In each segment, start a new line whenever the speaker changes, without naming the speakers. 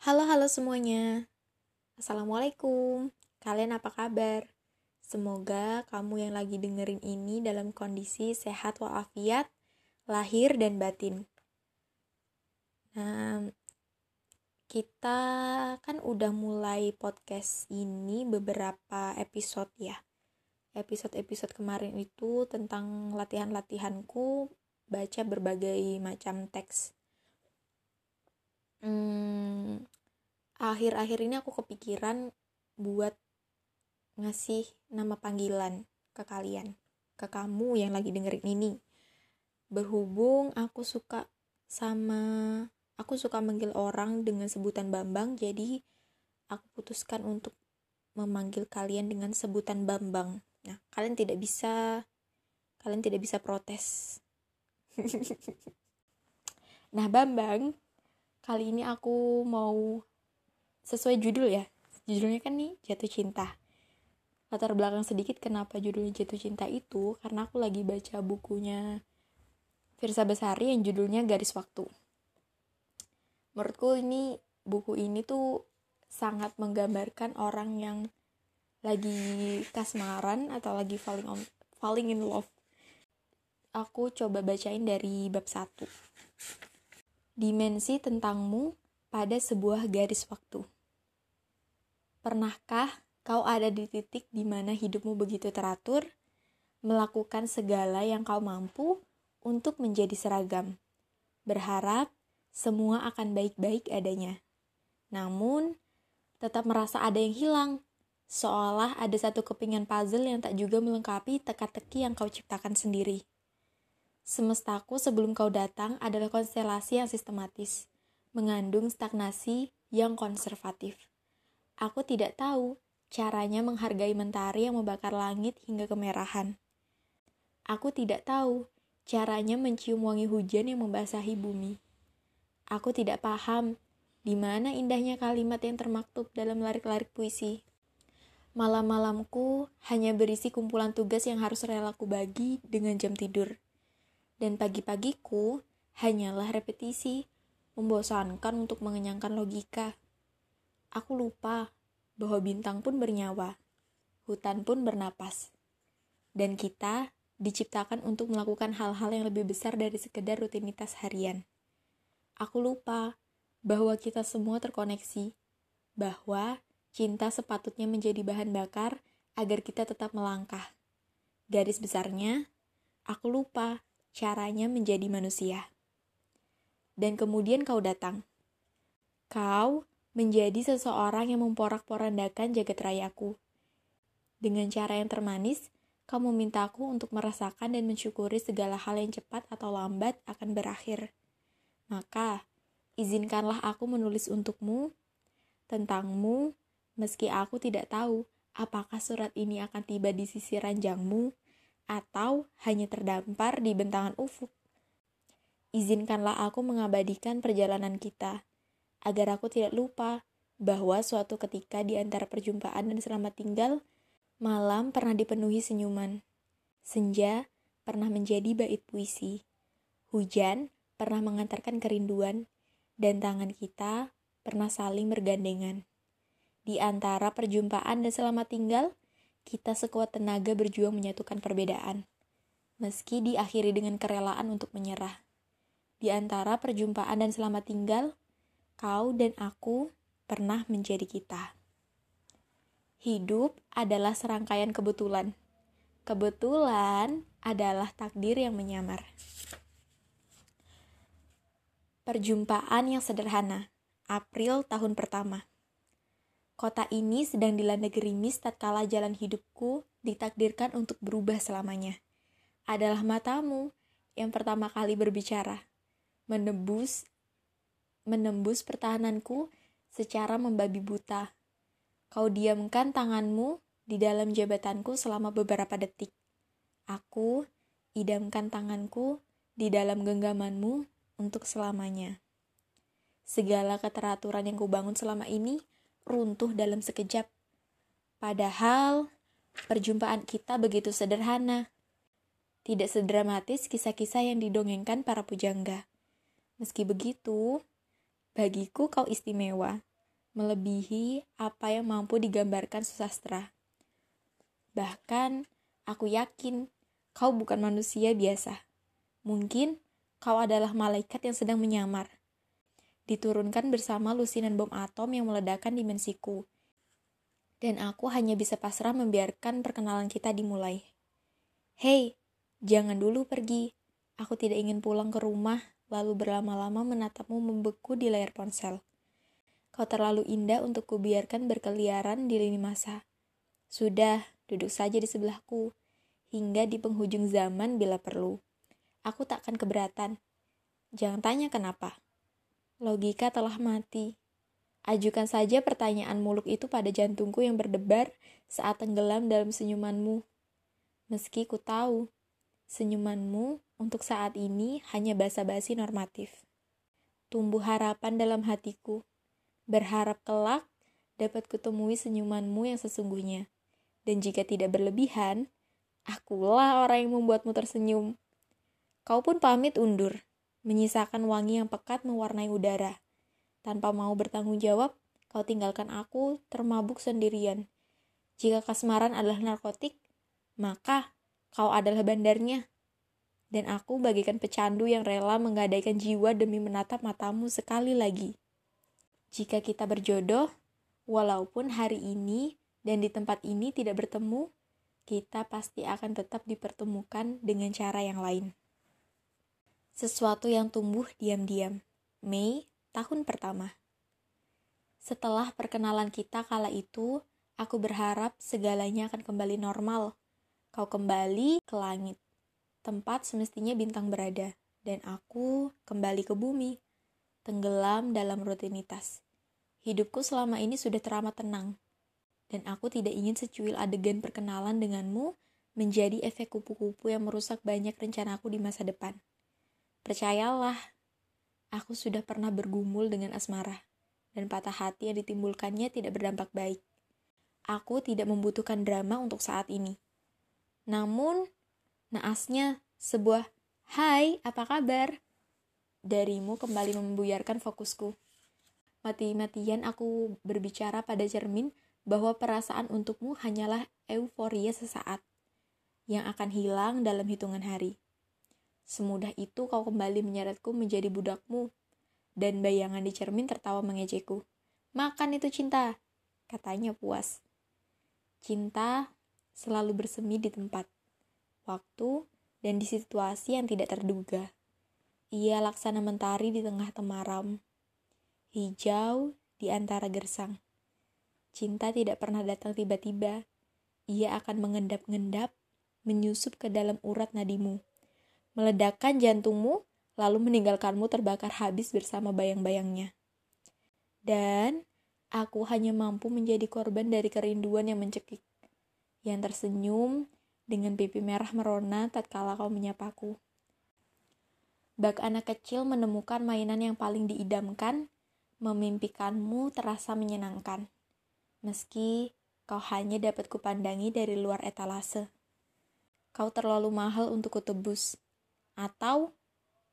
Halo halo semuanya. Assalamualaikum. Kalian apa kabar? Semoga kamu yang lagi dengerin ini dalam kondisi sehat walafiat, lahir dan batin. Nah, kita kan udah mulai podcast ini beberapa episode ya. Episode-episode kemarin itu tentang latihan-latihanku baca berbagai macam teks hmm, akhir-akhir ini aku kepikiran buat ngasih nama panggilan ke kalian, ke kamu yang lagi dengerin ini. Berhubung aku suka sama aku suka manggil orang dengan sebutan Bambang, jadi aku putuskan untuk memanggil kalian dengan sebutan Bambang. Nah, kalian tidak bisa kalian tidak bisa protes. nah, Bambang kali ini aku mau sesuai judul ya. Judulnya kan nih jatuh cinta. Latar belakang sedikit kenapa judulnya jatuh cinta itu karena aku lagi baca bukunya Firsa Besari yang judulnya Garis Waktu. Menurutku ini buku ini tuh sangat menggambarkan orang yang lagi kasmaran atau lagi falling on falling in love. Aku coba bacain dari bab 1 dimensi tentangmu pada sebuah garis waktu. Pernahkah kau ada di titik di mana hidupmu begitu teratur, melakukan segala yang kau mampu untuk menjadi seragam, berharap semua akan baik-baik adanya. Namun, tetap merasa ada yang hilang, seolah ada satu kepingan puzzle yang tak juga melengkapi teka-teki yang kau ciptakan sendiri. Semestaku sebelum kau datang adalah konstelasi yang sistematis, mengandung stagnasi yang konservatif. Aku tidak tahu caranya menghargai mentari yang membakar langit hingga kemerahan. Aku tidak tahu caranya mencium wangi hujan yang membasahi bumi. Aku tidak paham di mana indahnya kalimat yang termaktub dalam larik-larik puisi. Malam-malamku hanya berisi kumpulan tugas yang harus rela ku bagi dengan jam tidur dan pagi-pagiku hanyalah repetisi, membosankan untuk mengenyangkan logika. Aku lupa bahwa bintang pun bernyawa, hutan pun bernapas, dan kita diciptakan untuk melakukan hal-hal yang lebih besar dari sekedar rutinitas harian. Aku lupa bahwa kita semua terkoneksi, bahwa cinta sepatutnya menjadi bahan bakar agar kita tetap melangkah. Garis besarnya, aku lupa caranya menjadi manusia. Dan kemudian kau datang. Kau menjadi seseorang yang memporak-porandakan jagat rayaku. Dengan cara yang termanis, kau memintaku untuk merasakan dan mensyukuri segala hal yang cepat atau lambat akan berakhir. Maka, izinkanlah aku menulis untukmu, tentangmu, meski aku tidak tahu apakah surat ini akan tiba di sisi ranjangmu, atau hanya terdampar di bentangan ufuk. Izinkanlah aku mengabadikan perjalanan kita, agar aku tidak lupa bahwa suatu ketika di antara perjumpaan dan selamat tinggal, malam pernah dipenuhi senyuman. Senja pernah menjadi bait puisi. Hujan pernah mengantarkan kerinduan, dan tangan kita pernah saling bergandengan. Di antara perjumpaan dan selamat tinggal, kita sekuat tenaga berjuang menyatukan perbedaan, meski diakhiri dengan kerelaan untuk menyerah. Di antara perjumpaan dan selamat tinggal, kau dan aku pernah menjadi kita. Hidup adalah serangkaian kebetulan. Kebetulan adalah takdir yang menyamar. Perjumpaan yang sederhana, April tahun pertama. Kota ini sedang dilanda gerimis tatkala jalan hidupku ditakdirkan untuk berubah selamanya. Adalah matamu yang pertama kali berbicara, menembus menembus pertahananku secara membabi buta. Kau diamkan tanganmu di dalam jabatanku selama beberapa detik. Aku idamkan tanganku di dalam genggamanmu untuk selamanya. Segala keteraturan yang kubangun selama ini runtuh dalam sekejap. Padahal perjumpaan kita begitu sederhana. Tidak sedramatis kisah-kisah yang didongengkan para pujangga. Meski begitu, bagiku kau istimewa. melebihi apa yang mampu digambarkan sastra. Bahkan, aku yakin kau bukan manusia biasa. Mungkin kau adalah malaikat yang sedang menyamar. Diturunkan bersama lusinan bom atom yang meledakkan dimensiku. Dan aku hanya bisa pasrah membiarkan perkenalan kita dimulai. Hei, jangan dulu pergi. Aku tidak ingin pulang ke rumah lalu berlama-lama menatapmu membeku di layar ponsel. Kau terlalu indah untuk kubiarkan berkeliaran di lini masa. Sudah, duduk saja di sebelahku, hingga di penghujung zaman bila perlu. Aku takkan keberatan. Jangan tanya kenapa. Logika telah mati. Ajukan saja pertanyaan muluk itu pada jantungku yang berdebar saat tenggelam dalam senyumanmu. Meski ku tahu, senyumanmu untuk saat ini hanya basa-basi normatif. Tumbuh harapan dalam hatiku berharap kelak dapat kutemui senyumanmu yang sesungguhnya. Dan jika tidak berlebihan, akulah orang yang membuatmu tersenyum. Kau pun pamit undur, menyisakan wangi yang pekat mewarnai udara. Tanpa mau bertanggung jawab, kau tinggalkan aku termabuk sendirian. Jika kasmaran adalah narkotik, maka kau adalah bandarnya. Dan aku bagikan pecandu yang rela menggadaikan jiwa demi menatap matamu sekali lagi. Jika kita berjodoh, walaupun hari ini dan di tempat ini tidak bertemu, kita pasti akan tetap dipertemukan dengan cara yang lain. Sesuatu yang tumbuh diam-diam. Mei, tahun pertama. Setelah perkenalan kita kala itu, aku berharap segalanya akan kembali normal. Kau kembali ke langit, tempat semestinya bintang berada, dan aku kembali ke bumi tenggelam dalam rutinitas. Hidupku selama ini sudah teramat tenang, dan aku tidak ingin secuil adegan perkenalan denganmu menjadi efek kupu-kupu yang merusak banyak rencanaku di masa depan. Percayalah, aku sudah pernah bergumul dengan asmara, dan patah hati yang ditimbulkannya tidak berdampak baik. Aku tidak membutuhkan drama untuk saat ini. Namun, naasnya sebuah "Hai, apa kabar?" darimu kembali membuyarkan fokusku. Mati-matian aku berbicara pada cermin bahwa perasaan untukmu hanyalah euforia sesaat yang akan hilang dalam hitungan hari. Semudah itu kau kembali menyeretku menjadi budakmu, dan bayangan di cermin tertawa mengejekku. Makan itu cinta, katanya puas. Cinta selalu bersemi di tempat, waktu, dan di situasi yang tidak terduga. Ia laksana mentari di tengah temaram, hijau di antara gersang. Cinta tidak pernah datang tiba-tiba. Ia akan mengendap-ngendap, menyusup ke dalam urat nadimu, meledakkan jantungmu, lalu meninggalkanmu terbakar habis bersama bayang-bayangnya. Dan aku hanya mampu menjadi korban dari kerinduan yang mencekik, yang tersenyum dengan pipi merah merona tatkala kau menyapaku. Bak anak kecil menemukan mainan yang paling diidamkan, memimpikanmu terasa menyenangkan. Meski kau hanya dapat kupandangi dari luar etalase. Kau terlalu mahal untuk kutebus. Atau,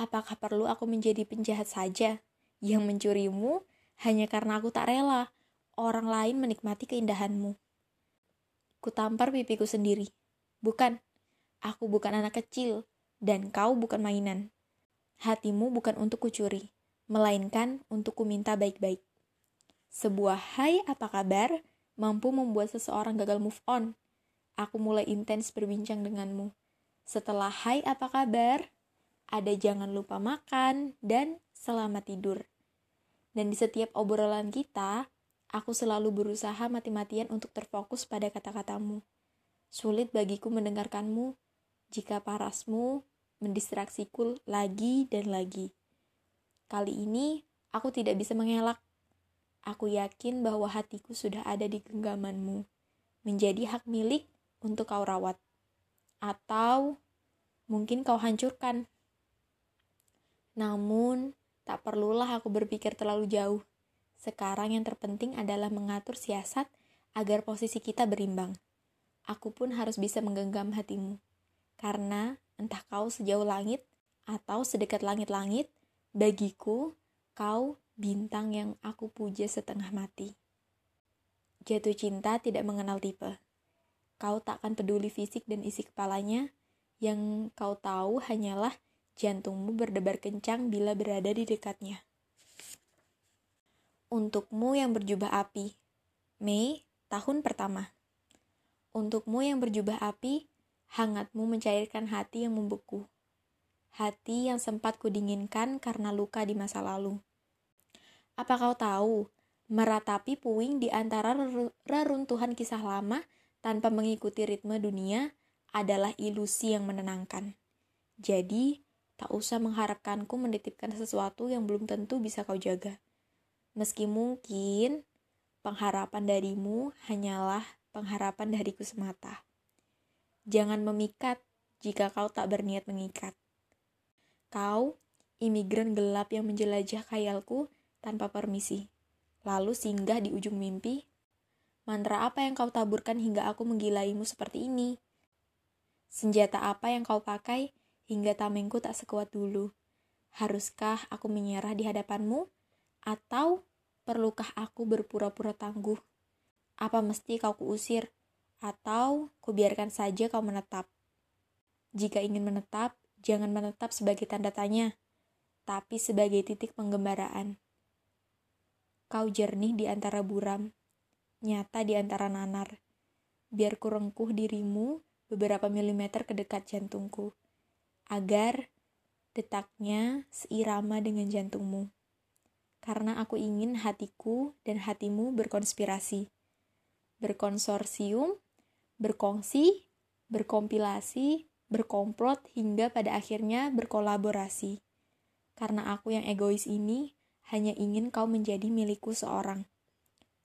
apakah perlu aku menjadi penjahat saja yang mencurimu hanya karena aku tak rela orang lain menikmati keindahanmu? Kutampar pipiku sendiri. Bukan, aku bukan anak kecil, dan kau bukan mainan hatimu bukan untuk kucuri, melainkan untuk kuminta baik-baik. Sebuah hai apa kabar mampu membuat seseorang gagal move on. Aku mulai intens berbincang denganmu. Setelah hai apa kabar, ada jangan lupa makan dan selamat tidur. Dan di setiap obrolan kita, aku selalu berusaha mati-matian untuk terfokus pada kata-katamu. Sulit bagiku mendengarkanmu jika parasmu mendistraksiku lagi dan lagi. Kali ini aku tidak bisa mengelak. Aku yakin bahwa hatiku sudah ada di genggamanmu, menjadi hak milik untuk kau rawat. Atau mungkin kau hancurkan. Namun, tak perlulah aku berpikir terlalu jauh. Sekarang yang terpenting adalah mengatur siasat agar posisi kita berimbang. Aku pun harus bisa menggenggam hatimu. Karena entah kau sejauh langit atau sedekat langit-langit, bagiku kau bintang yang aku puja setengah mati. Jatuh cinta tidak mengenal tipe. Kau tak akan peduli fisik dan isi kepalanya, yang kau tahu hanyalah jantungmu berdebar kencang bila berada di dekatnya. Untukmu yang berjubah api, Mei, tahun pertama. Untukmu yang berjubah api, hangatmu mencairkan hati yang membeku. Hati yang sempat kudinginkan karena luka di masa lalu. Apa kau tahu, meratapi puing di antara reruntuhan kisah lama tanpa mengikuti ritme dunia adalah ilusi yang menenangkan. Jadi, tak usah mengharapkanku menitipkan sesuatu yang belum tentu bisa kau jaga. Meski mungkin pengharapan darimu hanyalah pengharapan dariku semata. Jangan memikat jika kau tak berniat mengikat. Kau, imigran gelap yang menjelajah khayalku, tanpa permisi. Lalu singgah di ujung mimpi. Mantra apa yang kau taburkan hingga aku menggilaimu seperti ini? Senjata apa yang kau pakai hingga tamengku tak sekuat dulu? Haruskah aku menyerah di hadapanmu? Atau perlukah aku berpura-pura tangguh? Apa mesti kau kuusir? Atau kubiarkan saja kau menetap? Jika ingin menetap, jangan menetap sebagai tanda tanya, tapi sebagai titik penggembaraan. Kau jernih di antara buram, nyata di antara nanar. Biar ku rengkuh dirimu beberapa milimeter ke dekat jantungku, agar detaknya seirama dengan jantungmu. Karena aku ingin hatiku dan hatimu berkonspirasi, berkonsorsium, berkongsi, berkompilasi, berkomplot hingga pada akhirnya berkolaborasi. Karena aku yang egois ini hanya ingin kau menjadi milikku seorang.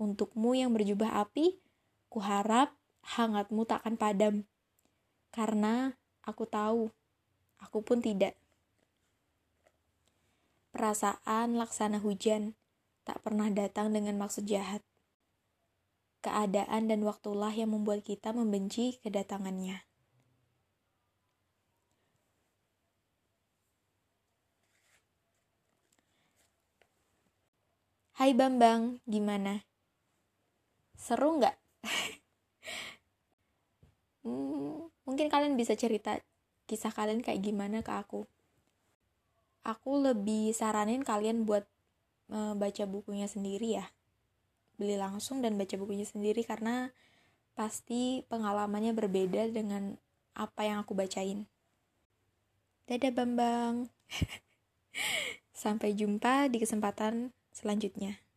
Untukmu yang berjubah api, kuharap hangatmu tak akan padam. Karena aku tahu, aku pun tidak. Perasaan laksana hujan tak pernah datang dengan maksud jahat. Keadaan dan waktulah yang membuat kita membenci kedatangannya. Hai Bambang, gimana? Seru nggak? hmm, mungkin kalian bisa cerita kisah kalian kayak gimana ke aku. Aku lebih saranin kalian buat uh, baca bukunya sendiri ya. Beli langsung dan baca bukunya sendiri karena pasti pengalamannya berbeda dengan apa yang aku bacain. Dadah Bambang. Sampai jumpa di kesempatan selanjutnya.